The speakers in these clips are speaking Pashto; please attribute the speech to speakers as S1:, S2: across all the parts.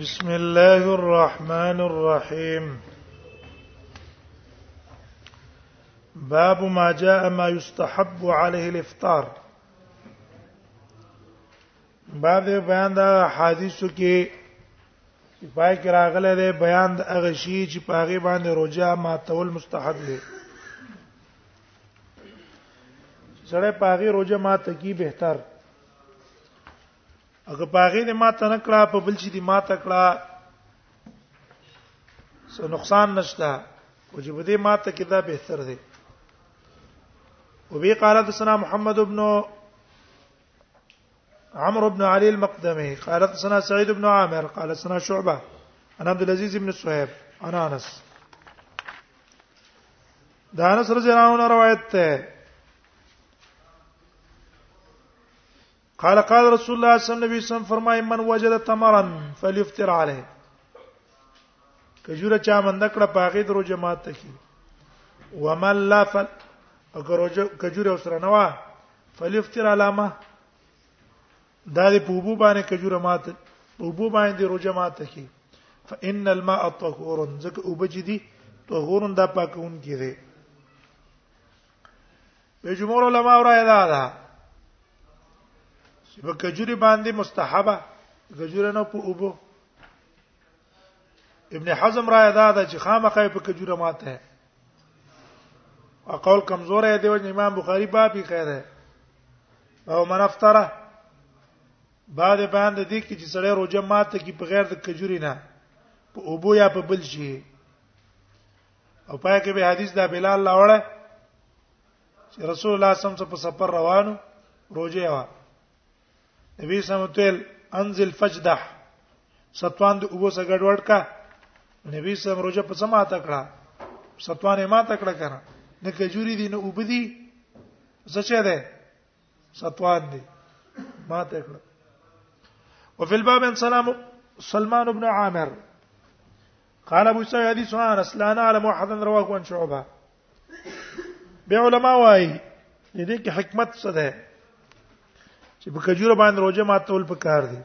S1: بسم الله الرحمن الرحيم باب ما جاء ما يستحب عليه الافطار باب بیان د حدیثو کې پای کې راغله د بیان د هغه شی چې په هغه باندې روزه ما تول مستحب دی سره په هغه روزه ما تکي بهتر اګه پاغې دې ماته نه کړه په بل چې دې ماته کړه سو نقصان نشته او چې بده ماته کې دا بهتر دی وبي قال حدثنا محمد بن عمرو بن علي المقدمي قال حدثنا سعيد بن عامر قال حدثنا شعبه عن عبد العزيز بن صهيب عن انس دا انس رضی الله عنه روایت ده قال قال رسول الله صلی الله علیه وسلم فرمای من وجد تمرا فليفطر عليه کجوره چا مند کړه پاغې درو جماعت ته کی ومن لا فل اگر کجوره سره نوا فليفطر علامه دا دې په وبو باندې کجوره مات په وبو باندې روزه مات کی فإن الماء طهور ځکه وبجدي طهور دا پاکون کړي به جمهور علما راي دا ده چې په کجوري باندې مستحبه کجوره نه په اوبو ابن حزم راي دا ده چې خامخې په کجوره ماته ہے او قول کمزور دی او امام بخاری باب یې خیر ہے او من افطره بعد باندې دي چې سړی روزه ماته کی په غیر د کجوري نه په اوبو یا په بل شي او پای کې به حدیث دا بلال لاوړه چې رسول الله صلی الله علیه وسلم په سفر روانو روزه وا نبی سمتل انزل فجدح ستوان د اوبو سره ګډوډ کا نبی سم روزه په سما تکړه ستوان یې ما تکړه کړه نه کجوري دي نه وبدي زچه ده سطوان دی ما ته کړ وفي الباب ان سلام سلمان بن عامر قال ابو سعيد حديث عن انس لا نعلم احدا رواه عن شعبه به علماء وايي دې کې حکمت څه ده چې په کجوره باندې روزه ماتول پکار دي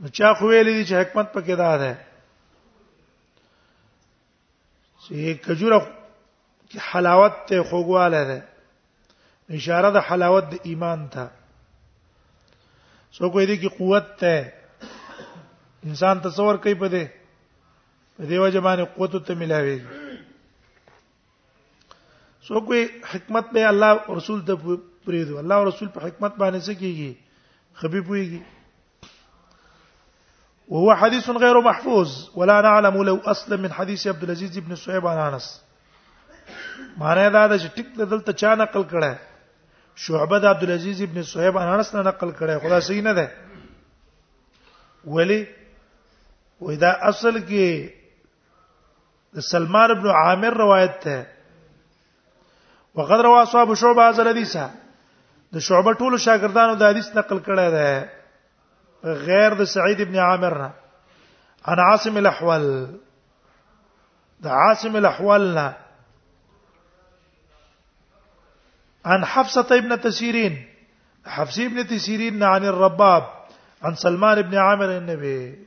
S1: نو چا خو ویلې چې حکمت پکې ده چې کجوره کې حلاوت ته خوګواله ده اشاره د حلاوت د ایمان ته سو کوی دي کې قوت ته انسان تصور کوي په دې په دې وجه باندې قوت ته ملاوي سو کوی حکمت به الله رسول ته پریدو الله رسول په حکمت باندې څه کیږي خبي پويږي وهو حديث غير محفوظ ولا نعلم له اصلا من حديث عبد العزيز بن صهيب عن انس معنی دا ده چې ټیک دلته چا نقل کړه شعبه د عبد العزيز ابن صهيب عن انس نه نقل کړه خدا صحیح نه ده ولی وای دا اصل کې د سلمان ابن عامر روایت ده وقد روى اصحاب شعبه هذا الحديث د شعبه ټول شاګردانو د حدیث نقل کړی دی غیر د سعید ابن عامر نه انا عاصم الاحول د عاصم الاحول نه عن حفصه ابن تسيرين حفصه ابن تسيرين عن الرباب عن سلمان ابن عامر النبي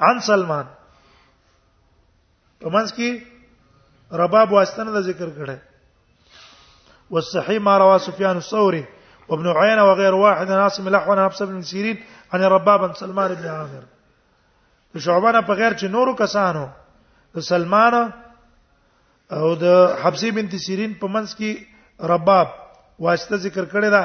S1: عن سلمان په منځ کې رباب واستنه د ذکر کړه والصحيح ما رواه سفيان الثوري وابن عيينة وغير واحد عن عاصم الاحول عن حفص بن سيرين عن رباب بن سلمان بن عامر شعبانه په غیر چې نورو کسانو سلمان او د حفصه بنت سیرین په منځ کې رباب واسطه ذکر کړی دا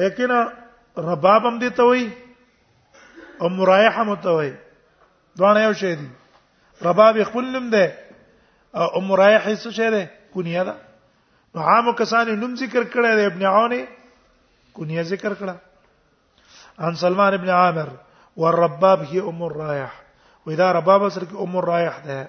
S1: لیکن رباب هم دي ته وای او مرایحه هم ته وای دوه یو شی دي رباب خپل نوم ده او مرایحه څه شی ده کونیه ده نو عام کسان نوم ذکر کړی دی ابن عون کونیه ذکر کړه عن سلمان ابن عامر والرباب هي ام الرايح واذا رباب سره کې ام الرايح ده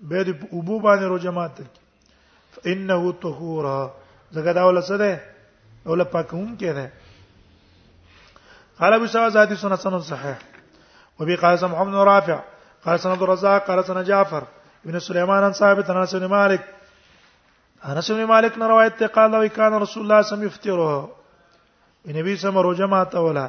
S1: به د ابو باندې روزه مات کی فانه طهورا زګه دا ول څه ده ول پاکون کې ده قال ابو سعد ذاتي سنن سنن صحيح وبي قال سمع بن رافع قال سنن عبد الرزاق قال سنن جعفر ابن سليمان عن ثابت عن انس بن مالك انس بن مالك نے روایت ته قال وی کان رسول الله صلی الله علیه وسلم یفطرها نبی صلی الله علیه وسلم روزه ماته ولا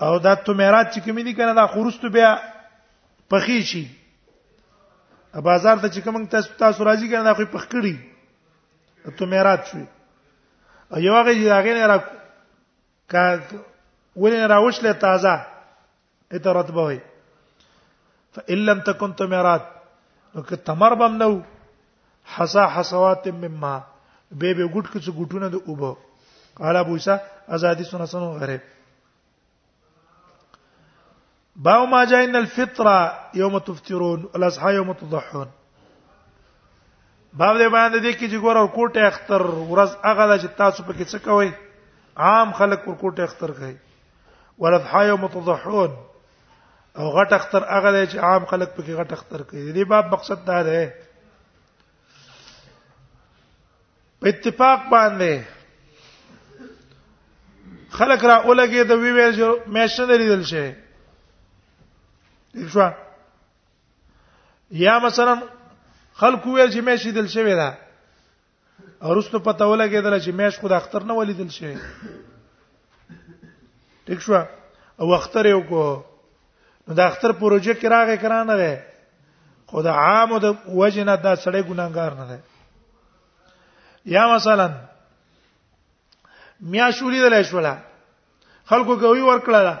S1: او دا تمیرات چې کوم دي کنه دا خورستو بیا پخې شي بازار ته چې کوم تاسو تاسو راځي کنه دا خو پخ کړی تمیرات شوی او یو هغه چې هغه نه را کا ولې راوښله تازه اته رتبه وي فإن لم تكن تمرات نو که تمر بم نو حسا حسوات مما به به ګټ کې څه ګټونه د اوبه قال ابو عيسى ازادي سنن سنن غره باو ما جاء ان الفطره يوم تفطرون والاضحى يوم تضحون باب دې باندې دې کې چې ګور او کوټه اختر ورځ هغه چې تاسو په کې څه کوئ عام خلک ور کوټه اختر کوي ولضحى يوم تضحون او غټ اختر هغه دی چې عام خلک پکې غټ اختر کوي دې باب مقصد دا دی په اتفاق باندې خلک را اولګي د وی ویل جو مېشن لیدل شي شو یا مثلا خلک ویل چې مېشي دل شوی دا ارستو پته ولګیدل چې میاش خو د اختر نه ولیدل شي ټیک شو او اختر یو کو نو د اختر پروژه کې راغې کرانه ده خو د عام د وجنه دا سړی ګناګار نه ده یا مثلا میاش ولیدل شولا خلکو کوي ورکړه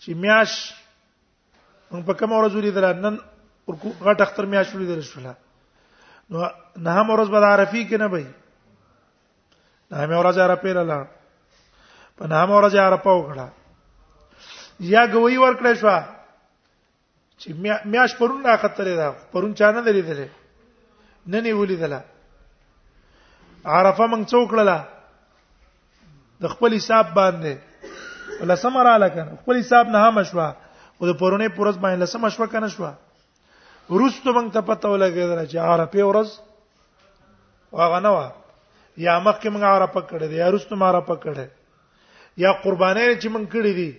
S1: چې میاش موږ په کوم ورځ ولې درا نن ورکو غټ اختر میا شولې در شولا نو نه هم ورځ به عرفي کې نه وي نه هم ورځ عرفه لاله په نه هم ورځ عرفه وکړه یا ګوي ورکړې شو چې میاش پرون نه خطرې ده پرون چا نه درېدلې نه نیولې ده عرفه موږ څوکړه د خپل حساب باندې لسمه را لکه خپل حساب نه هم شوه او د پرونی پرز باندې لسمه شوه کنه شوه ورستو موږ ته پته ولګیدل چې عرفه ورځ واغه نه و یا مخکې موږ عرفه کړې یا ورستو موږ عرفه کړې یا قربانې چې موږ کړې دي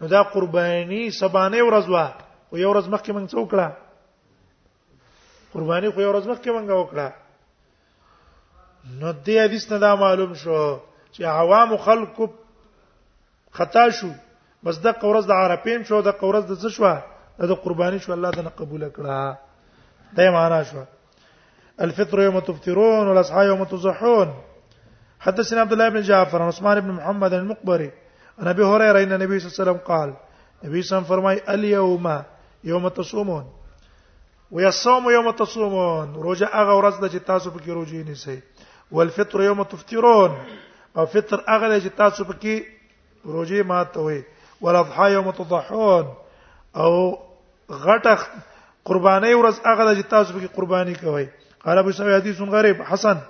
S1: نو دا قرباني سبانه ورځ و او یو ورځ مخکې موږ څوکړه قرباني خو یو ورځ مخکې مونږ وکړه نو دې حدیث نه دا معلوم شو چې عوام خلق خطا شو بس د قورز د عرفین شو د قورز د څه شو د قرباني شو الله تعالی قبول کړه دا معنا شو الفطر يوم تفطرون والاصحى يوم تضحون حدثنا عبد الله بن جعفر عثمان بن محمد المقبري عن ابي هريره ان النبي صلى الله عليه وسلم قال نبی صلی الله علیه وسلم فرمای الیوم یوم تصومون ويصوم يوم تصومون روزه هغه ورځ ده چې تاسو پکې روزه نیسئ والفطر يوم تفطرون او فطر هغه ده چې تاسو پکې روزه ماتوي والاضحى يوم تضحون او غټه قرباني ورځ هغه ده چې تاسو پکې قرباني کوي قال ابو سعيد حديث غريب حسن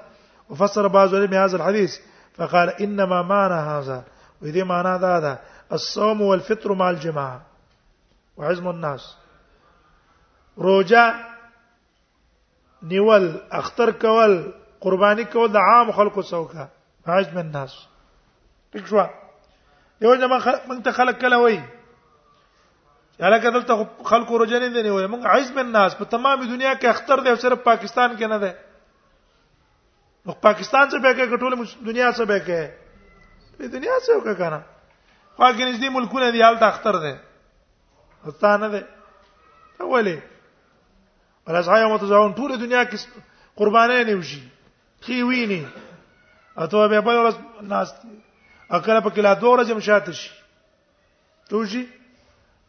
S1: وفسر بعض علم هذا الحديث فقال انما معنى هذا وإذا معنى هذا الصوم والفطر مع الجماعه وعزم الناس روجا نیول اختر کول قرباني کول د عام خلکو څوکا عزم الناس پښوا یو جما من ته خلک کله وای هلکه دلته خلکو روجا نه دی نیول موږ عزم الناس په تمامه دنیا کې اختر دی صرف پاکستان کې نه دی نو پاکستان څه به کوي ټول دنیا څه به کوي په دنیا څه وکړه کنه خو هغه نږدې ملکونه دی حالت اختر ده هستا نه ده ته ولې ولاسه یو متزاون ټول دنیا کې قربانې نه وشي خي ویني اته به په ورځ ناس اکل په کلا دوه ورځې مشاته شي توجي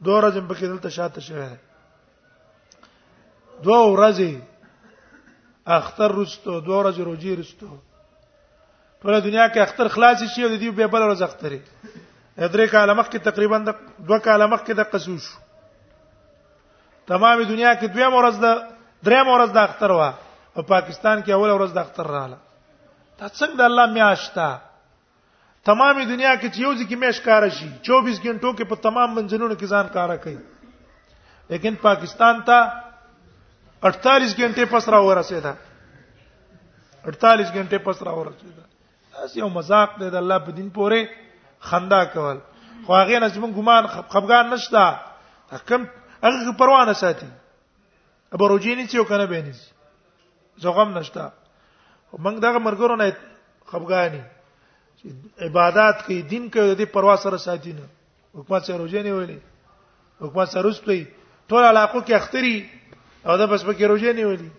S1: دوه ورځې په کې دلته شاته شوی دی دوه ورځې اختر رستو دوه ورځې روزي رستو ټول دنیا کې اختر خلاص شي او د دې به بل ورځ اخترې درې کاله مخکې تقریبا د دوه کاله مخکې د قصو شو تمامه دنیا کې دویم ورځ د دریم ورځ د اختر وا په پاکستان کې اول ورځ د اختر رااله دا څنګه د الله میاشت ده تمامه دنیا کې چې یو ځکه مېش کار شي 24 غنټو کې په تمام منځلونو کې ځان کار کوي لیکن پاکستان ته 48 غنټه پس را ورسېده 48 غنټه پس را ورسېده اس یو مزاق دی د الله په دین پورې خندا کول خو هغه نه چې موږ ګمان خپګان نشته کم هغه پروانه ساتي ابو روجینی چې کنه به نيز زغم نشتا موږ دغه مرګرو نه خفګانی عبادت کوي دین کوي د پروا سره ساتي نه حکومت سره روزنه ویلي حکومت سره رسپي ټول علاقو کې اختري او دا بس پکې روزنه ویلي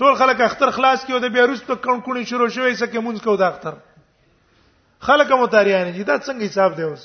S1: ټول خلک اختر خلاص کیو د بیا روز په کون کونی شروع شوی سکه مونږ کو د اختر خلک مو تاریانه دي دا څنګه حساب دی اوس